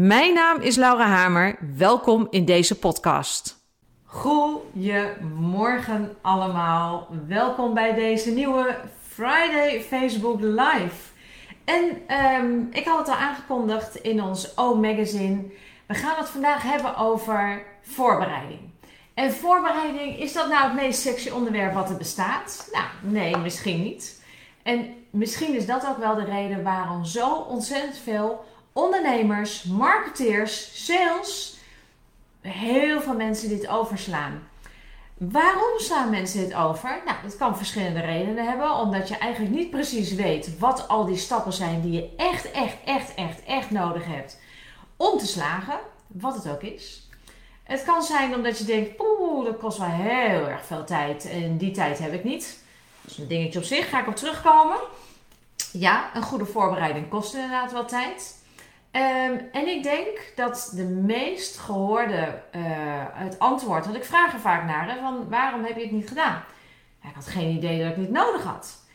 Mijn naam is Laura Hamer. Welkom in deze podcast. Goedemorgen allemaal. Welkom bij deze nieuwe Friday Facebook Live. En ehm, ik had het al aangekondigd in ons O-magazine. We gaan het vandaag hebben over voorbereiding. En voorbereiding, is dat nou het meest sexy onderwerp wat er bestaat? Nou, nee, misschien niet. En misschien is dat ook wel de reden waarom zo ontzettend veel ondernemers, marketeers, sales, heel veel mensen dit overslaan. Waarom slaan mensen dit over? Nou, dat kan verschillende redenen hebben. Omdat je eigenlijk niet precies weet wat al die stappen zijn die je echt, echt, echt, echt, echt nodig hebt om te slagen. Wat het ook is. Het kan zijn omdat je denkt, poeh, dat kost wel heel erg veel tijd. En die tijd heb ik niet. Dat is een dingetje op zich, ga ik op terugkomen. Ja, een goede voorbereiding kost inderdaad wel tijd. Ehm, en ik denk dat de meest gehoorde uh, het antwoord, want ik vraag er vaak naar, van waarom heb je het niet gedaan? Ik had geen idee dat ik niet nodig had.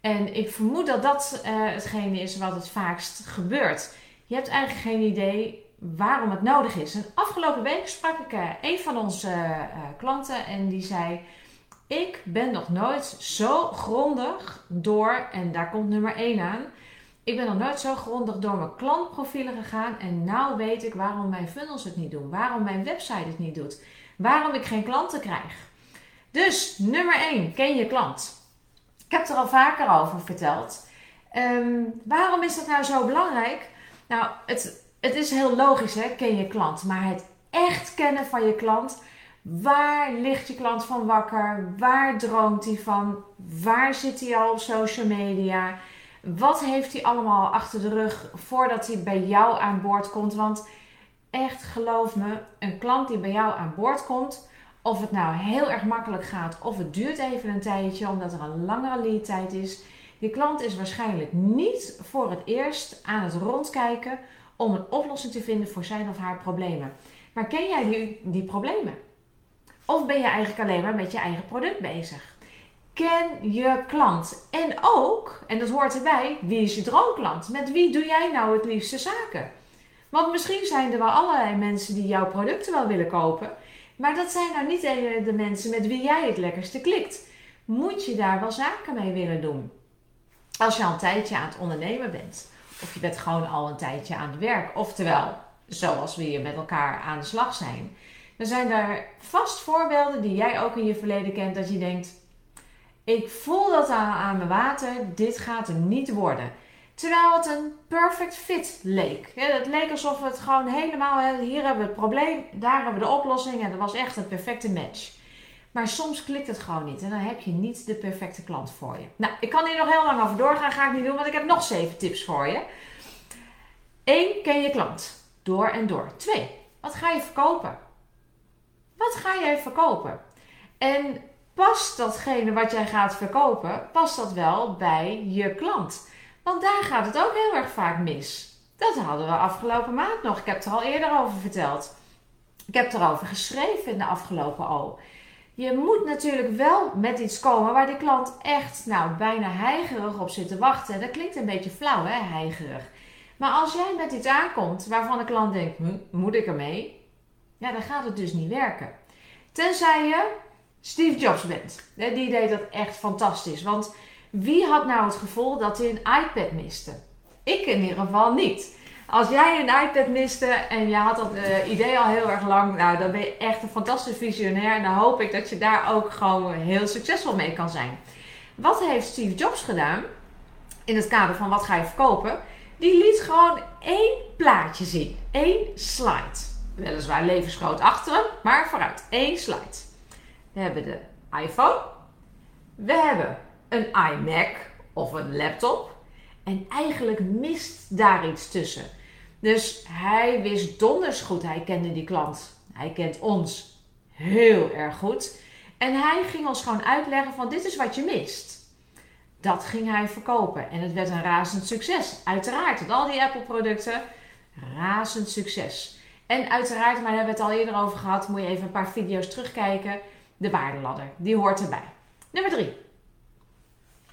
En ik vermoed dat dat uh, hetgene is wat het vaakst gebeurt. Je hebt eigenlijk geen idee waarom het nodig is. En afgelopen week sprak ik uh, een van onze klanten en die zei: Ik ben nog nooit zo grondig door, en daar komt nummer 1 aan ik ben nog nooit zo grondig door mijn klantprofielen gegaan en nou weet ik waarom mijn funnels het niet doen, waarom mijn website het niet doet, waarom ik geen klanten krijg. Dus nummer 1, ken je klant. Ik heb er al vaker over verteld. Ehm, waarom is dat nou zo belangrijk? Nou, het, het is heel logisch, hè? ken je klant. Maar het echt kennen van je klant. Waar ligt je klant van wakker? Waar droomt hij van? Waar zit hij al op social media? Wat heeft hij allemaal achter de rug voordat hij bij jou aan boord komt? Want echt geloof me, een klant die bij jou aan boord komt, of het nou heel erg makkelijk gaat of het duurt even een tijdje omdat er een langere lead tijd is. Die klant is waarschijnlijk niet voor het eerst aan het rondkijken om een oplossing te vinden voor zijn of haar problemen. Maar ken jij die, die problemen? Of ben je eigenlijk alleen maar met je eigen product bezig? Ken je klant. En ook, en dat hoort erbij, wie is je droomklant? Met wie doe jij nou het liefste zaken? Want misschien zijn er wel allerlei mensen die jouw producten wel willen kopen. Maar dat zijn nou niet de mensen met wie jij het lekkerste klikt. Moet je daar wel zaken mee willen doen? Als je al een tijdje aan het ondernemen bent. Of je bent gewoon al een tijdje aan het werk. Oftewel, zoals we hier met elkaar aan de slag zijn. Dan zijn er vast voorbeelden die jij ook in je verleden kent. Dat je denkt, ik voel dat aan, aan mijn water, dit gaat er niet worden. Terwijl het een perfect fit leek. het leek alsof het gewoon helemaal, hier hebben we het probleem, daar hebben we de oplossing en dat was echt een perfecte match. Maar soms klikt het gewoon niet en dan heb je niet de perfecte klant voor je. Nou, ik kan hier nog heel lang over doorgaan, ga ik niet doen, want ik heb nog zeven tips voor je. 1. Ken je klant. Door en door. 2. Wat ga je verkopen? Wat ga jij verkopen? En past datgene wat jij gaat verkopen, past dat wel bij je klant? Want daar gaat het ook heel erg vaak mis. Dat hadden we afgelopen maand nog. Ik heb het er al eerder over verteld. Ik heb erover geschreven in de afgelopen al. Je moet natuurlijk wel met iets komen waar de klant echt nou, bijna heigerig op zit te wachten. Dat klinkt een beetje flauw, hè, heigerig. Maar als jij met iets aankomt waarvan de klant denkt, hm, moet ik ermee? Ja, dan gaat het dus niet werken. Tenzij je Steve Jobs bent. Die deed dat echt fantastisch. Want wie had nou het gevoel dat hij een iPad miste? Ik in ieder geval niet. Als jij een iPad miste en je had dat uh, idee al heel erg lang, nou dan ben je echt een fantastisch visionair. En dan hoop ik dat je daar ook gewoon heel succesvol mee kan zijn. Wat heeft Steve Jobs gedaan in het kader van wat ga je verkopen? Die liet gewoon één plaatje zien. één slide. Weliswaar levensgroot achter hem, maar vooruit. één slide. We hebben de iPhone. We hebben een iMac of een laptop. En eigenlijk mist daar iets tussen. Dus hij wist donders goed. Hij kende die klant. Hij kent ons heel erg goed. En hij ging ons gewoon uitleggen van dit is wat je mist. Dat ging hij verkopen. En het werd een razend succes. Uiteraard, met al die Apple producten, razend succes. En uiteraard, maar daar hebben we het al eerder over gehad, moet je even een paar video's terugkijken. De waardeladder, die hoort erbij. Nummer 3.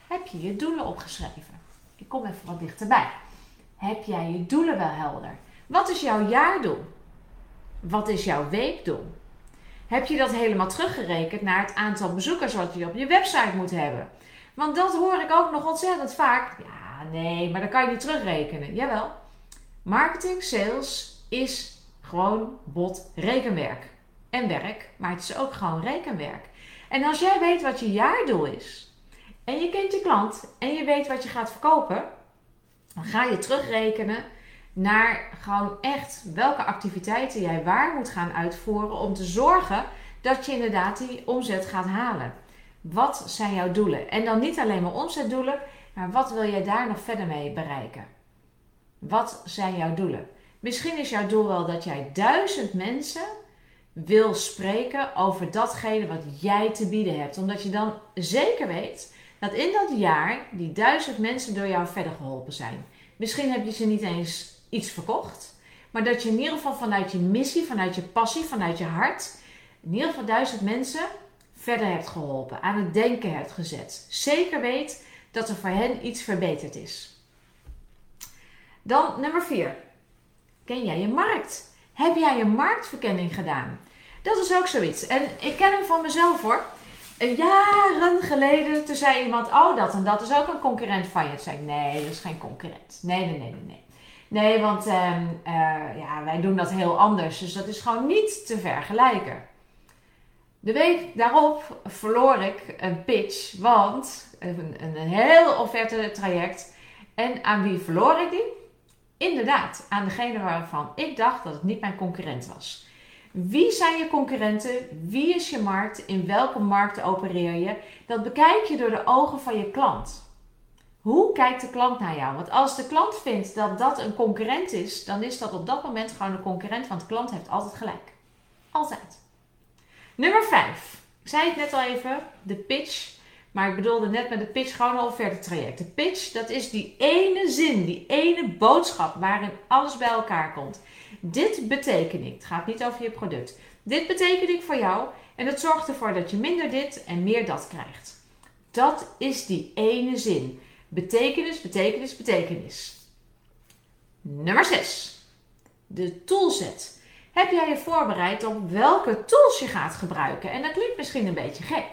Heb je je doelen opgeschreven? Ik kom even wat dichterbij. Heb jij je doelen wel helder? Wat is jouw jaardoel? Wat is jouw weekdoel? Heb je dat helemaal teruggerekend naar het aantal bezoekers wat je op je website moet hebben? Want dat hoor ik ook nog ontzettend vaak. Ja, nee, maar dat kan je niet terugrekenen. Jawel. Marketing, sales is gewoon bot rekenwerk. En werk, maar het is ook gewoon rekenwerk. En als jij weet wat je jaardoel is, en je kent je klant, en je weet wat je gaat verkopen, dan ga je terugrekenen naar gewoon echt welke activiteiten jij waar moet gaan uitvoeren om te zorgen dat je inderdaad die omzet gaat halen. Wat zijn jouw doelen? En dan niet alleen maar omzetdoelen, maar wat wil jij daar nog verder mee bereiken? Wat zijn jouw doelen? Misschien is jouw doel wel dat jij duizend mensen wil spreken over datgene wat jij te bieden hebt. Omdat je dan zeker weet dat in dat jaar die duizend mensen door jou verder geholpen zijn. Misschien heb je ze niet eens iets verkocht, maar dat je in ieder geval vanuit je missie, vanuit je passie, vanuit je hart, in ieder geval duizend mensen verder hebt geholpen, aan het denken hebt gezet. Zeker weet dat er voor hen iets verbeterd is. Dan nummer 4. Ken jij je markt? Heb jij je marktverkenning gedaan? Dat is ook zoiets. En ik ken hem van mezelf hoor. Jaren geleden, toen zei iemand, oh dat en dat is ook een concurrent van je. Toen zei nee, dat is geen concurrent. Nee, nee, nee, nee, nee. Want uh, ja, wij doen dat heel anders. Dus dat is gewoon niet te vergelijken. De week daarop verloor ik een pitch, want een, een heel offerte traject. En aan wie verloor ik die? Inderdaad, aan degene waarvan ik dacht dat het niet mijn concurrent was. Wie zijn je concurrenten? Wie is je markt? In welke markt opereer je? Dat bekijk je door de ogen van je klant. Hoe kijkt de klant naar jou? Want als de klant vindt dat dat een concurrent is, dan is dat op dat moment gewoon een concurrent, want de klant heeft altijd gelijk. Altijd. Nummer 5. Ik zei het net al even, de pitch. Maar ik bedoelde net met de pitch gewoon een offerte traject. De pitch, dat is die ene zin, die ene boodschap waarin alles bij elkaar komt. Dit betekent ik. Het gaat niet over je product. Dit betekent ik voor jou en dat zorgt ervoor dat je minder dit en meer dat krijgt. Dat is die ene zin. Betekenis, betekenis, betekenis. Nummer 6. De toolset. Heb jij je voorbereid op welke tools je gaat gebruiken? En dat klinkt misschien een beetje gek.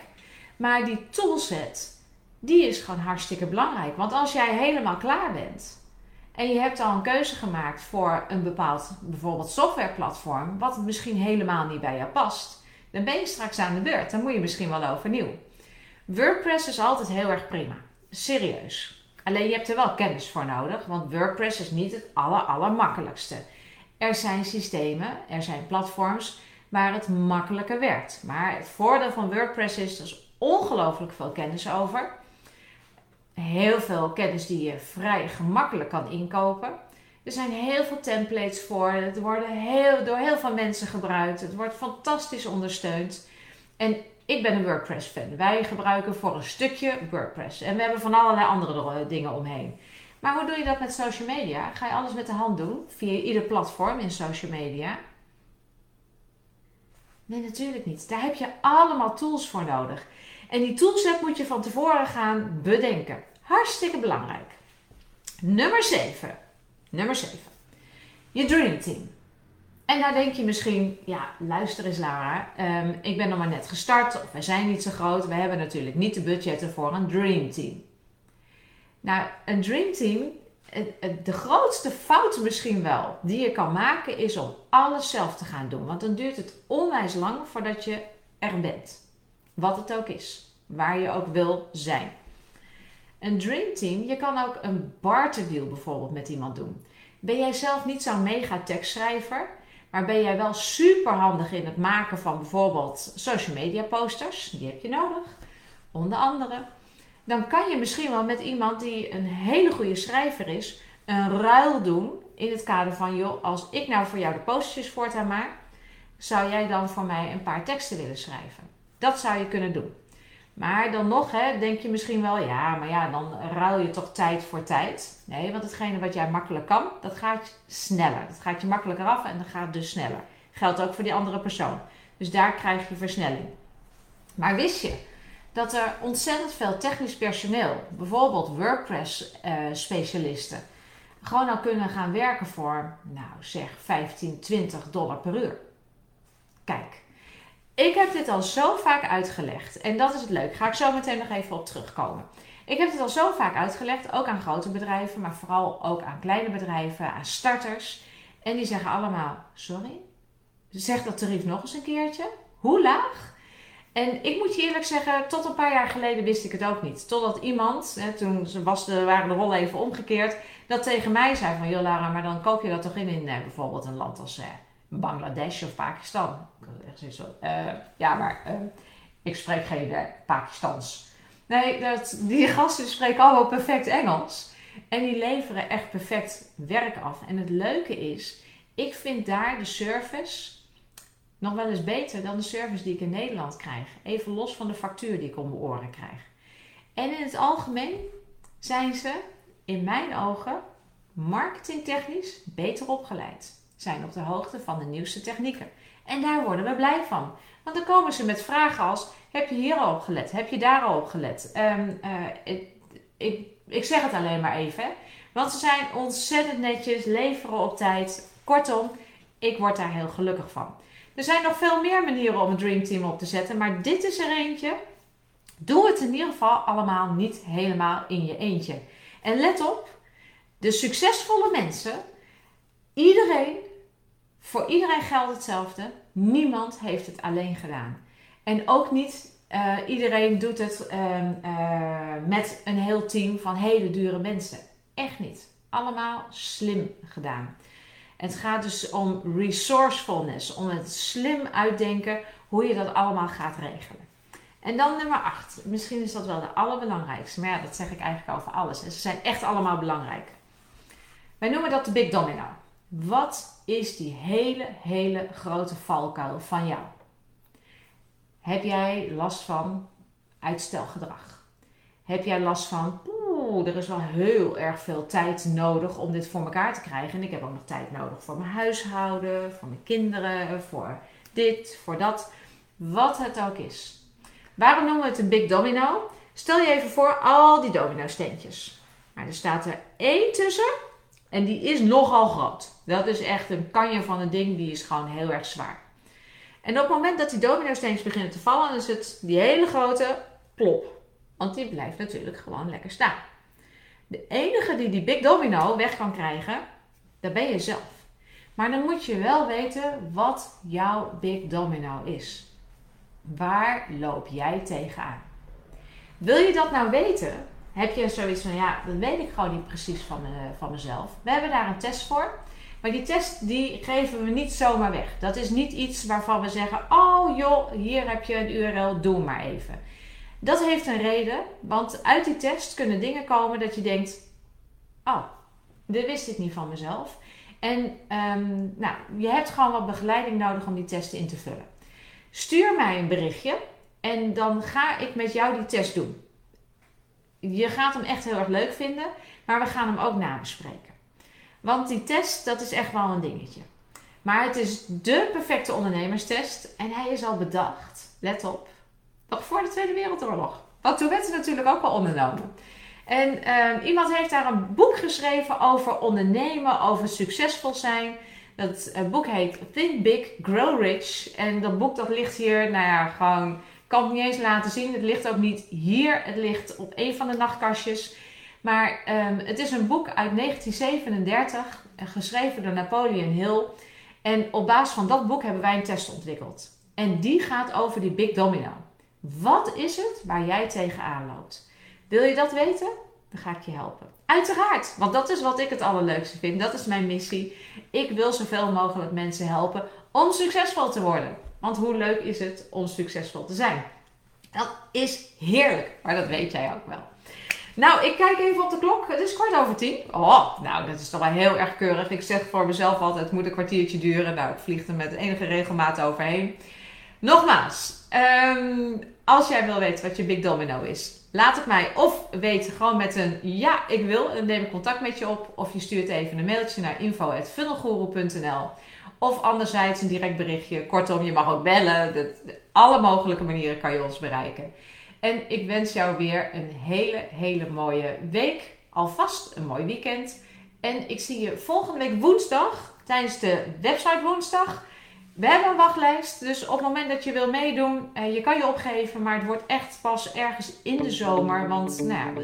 Maar die toolset, die is gewoon hartstikke belangrijk. Want als jij helemaal klaar bent en je hebt al een keuze gemaakt voor een bepaald bijvoorbeeld softwareplatform, wat misschien helemaal niet bij jou past, dan ben je straks aan de beurt. Dan moet je misschien wel overnieuw. WordPress is altijd heel erg prima. Serieus. Alleen je hebt er wel kennis voor nodig, want WordPress is niet het aller, allermakkelijkste. Er zijn systemen, er zijn platforms waar het makkelijker werkt. Maar het voordeel van WordPress is, er is ongelooflijk veel kennis over. Heel veel kennis die je vrij gemakkelijk kan inkopen. Er zijn heel veel templates voor. Het wordt heel, door heel veel mensen gebruikt. Het wordt fantastisch ondersteund. En ik ben een WordPress fan. Wij gebruiken voor een stukje WordPress. En we hebben van allerlei andere dingen omheen. Maar hoe doe je dat met social media? Ga je alles met de hand doen? Via ieder platform in social media? Nee, natuurlijk niet. Daar heb je allemaal tools voor nodig. En die toolset moet je van tevoren gaan bedenken. Hartstikke belangrijk. Nummer 7. Nummer 7. Je dream team. En daar denk je misschien, ja, luister eens Lara, um, ik ben nog maar net gestart of wij zijn niet zo groot. We hebben natuurlijk niet de budgetten voor een dream team. Nou, een dream team, de grootste fout misschien wel die je kan maken is om alles zelf te gaan doen. Want dan duurt het onwijs lang voordat je er bent. Wat het ook is, waar je ook wil zijn. Een dream team, je kan ook een barterdeal bijvoorbeeld met iemand doen. Ben jij zelf niet zo'n mega tekstschrijver? Maar ben jij wel super handig in het maken van bijvoorbeeld social media posters? Die heb je nodig. Onder andere. Dan kan je misschien wel met iemand die een hele goede schrijver is, een ruil doen. In het kader van, joh, als ik nou voor jou de posters voortaan maak, zou jij dan voor mij een paar teksten willen schrijven? Dat zou je kunnen doen. Maar dan nog, hè, denk je misschien wel, ja, maar ja, dan ruil je toch tijd voor tijd. Nee, want hetgene wat jij makkelijk kan, dat gaat sneller. Dat gaat je makkelijker af en dan gaat dus sneller. Geldt ook voor die andere persoon. Dus daar krijg je versnelling. Maar wist je dat er ontzettend veel technisch personeel, bijvoorbeeld WordPress-specialisten, gewoon al kunnen gaan werken voor, nou zeg, 15, 20 dollar per uur? Kijk, ik heb dit al zo vaak uitgelegd. En dat is het leuk. Ga ik zo meteen nog even op terugkomen. Ik heb dit al zo vaak uitgelegd, ook aan grote bedrijven, maar vooral ook aan kleine bedrijven, aan starters. En die zeggen allemaal: Sorry, zeg dat tarief nog eens een keertje. Hoe laag? En ik moet je eerlijk zeggen, tot een paar jaar geleden wist ik het ook niet. Totdat iemand, hè, toen was de, waren de rollen even omgekeerd, dat tegen mij zei van... Joh Lara, maar dan koop je dat toch in in eh, bijvoorbeeld een land als... Eh, Bangladesh of Pakistan. Uh, ja, maar uh, ik spreek geen uh, Pakistans. Nee, dat, die gasten spreken allemaal perfect Engels. En die leveren echt perfect werk af. En het leuke is, ik vind daar de service nog wel eens beter dan de service die ik in Nederland krijg. Even los van de factuur die ik om mijn oren krijg. En in het algemeen zijn ze, in mijn ogen, marketingtechnisch beter opgeleid zijn op de hoogte van de nieuwste technieken. En daar worden we blij van. Want dan komen ze met vragen als: heb je hier al op gelet? Heb je daar al op gelet? Ehm, eh, ik, ik, ik, zeg het alleen maar even. Want ze zijn ontzettend netjes, leveren op tijd. Kortom, ik word daar heel gelukkig van. Er zijn nog veel meer manieren om een Dream Team op te zetten, maar dit is er eentje. Doe het in ieder geval allemaal niet helemaal in je eentje. En let op, de succesvolle mensen, iedereen voor iedereen geldt hetzelfde. Niemand heeft het alleen gedaan. En ook niet uh, iedereen doet het uh, uh, met een heel team van hele dure mensen. Echt niet. Allemaal slim gedaan. Het gaat dus om resourcefulness, om het slim uitdenken hoe je dat allemaal gaat regelen. En dan nummer 8. Misschien is dat wel de allerbelangrijkste, maar ja, dat zeg ik eigenlijk over alles. En ze zijn echt allemaal belangrijk. Wij noemen dat de Big Domino. Wat is die hele, hele grote valkuil van jou? Heb jij last van uitstelgedrag? Heb jij last van, oeh, er is wel heel erg veel tijd nodig om dit voor elkaar te krijgen. En ik heb ook nog tijd nodig voor mijn huishouden, voor mijn kinderen, voor dit, voor dat. Wat het ook is. Waarom noemen we het een big domino? Stel je even voor al die domino steentjes. Maar er staat er één tussen en die is nogal groot. Dat is echt een kanje van een ding, die is gewoon heel erg zwaar. En op het moment dat die domino-steentjes beginnen te vallen, is het die hele grote plop. Want die blijft natuurlijk gewoon lekker staan. De enige die die big domino weg kan krijgen, dat ben je zelf. Maar dan moet je wel weten wat jouw big domino is. Waar loop jij tegenaan? Wil je dat nou weten? Heb je zoiets van, ja, dat weet ik gewoon niet precies van, van mezelf. We hebben daar een test voor. Maar die test die geven we niet zomaar weg. Dat is niet iets waarvan we zeggen: Oh joh, hier heb je een URL, doe maar even. Dat heeft een reden, want uit die test kunnen dingen komen dat je denkt: Oh, dit wist ik niet van mezelf. En um, nou, je hebt gewoon wat begeleiding nodig om die testen in te vullen. Stuur mij een berichtje en dan ga ik met jou die test doen. Je gaat hem echt heel erg leuk vinden, maar we gaan hem ook nabespreken. Want die test, dat is echt wel een dingetje. Maar het is de perfecte ondernemerstest en hij is al bedacht, let op, nog voor de Tweede Wereldoorlog. Want toen werd het natuurlijk ook al ondernomen. En uh, iemand heeft daar een boek geschreven over ondernemen, over succesvol zijn. Dat uh, boek heet Think Big, Grow Rich. En dat boek dat ligt hier, nou ja, gewoon, kan het niet eens laten zien. Het ligt ook niet hier, het ligt op een van de nachtkastjes. Maar um, het is een boek uit 1937, eh, geschreven door Napoleon Hill. En op basis van dat boek hebben wij een test ontwikkeld. En die gaat over die Big Domino. Wat is het waar jij tegenaan loopt? Wil je dat weten? Dan ga ik je helpen. Uiteraard, want dat is wat ik het allerleukste vind. Dat is mijn missie. Ik wil zoveel mogelijk mensen helpen om succesvol te worden. Want hoe leuk is het om succesvol te zijn? Dat is heerlijk, maar dat weet jij ook wel. Nou, ik kijk even op de klok. Het is kwart over tien. Oh, nou, dat is toch wel heel erg keurig. Ik zeg voor mezelf altijd, het moet een kwartiertje duren. Nou, ik vlieg er met enige regelmaat overheen. Nogmaals, ehm, als jij wil weten wat je Big Domino is, laat het mij of weten gewoon met een ja, ik wil. Dan neem ik contact met je op. Of je stuurt even een mailtje naar info.funnelguru.nl Of anderzijds een direct berichtje. Kortom, je mag ook bellen. De, alle mogelijke manieren kan je ons bereiken. En ik wens jou weer een hele, hele mooie week. Alvast een mooi weekend. En ik zie je volgende week woensdag tijdens de website woensdag. We hebben een wachtlijst, dus op het moment dat je wil meedoen, eh, je kan je opgeven, maar het wordt echt pas ergens in de zomer. Want nou ja,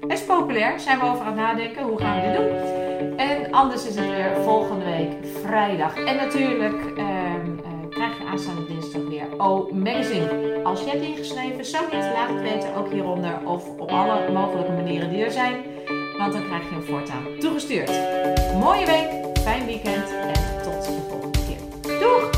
het is populair, zijn we over aan het nadenken, hoe gaan we dit doen? En anders is het weer volgende week vrijdag. En natuurlijk ehm, eh, krijg je aanstaande dinsdag weer O Magazine. Als je hebt ingeschreven, zo niet, laat het weten, ook hieronder of op alle mogelijke manieren die er zijn. Want dan krijg je hem voortaan toegestuurd. Mooie week, fijn weekend en Doeg!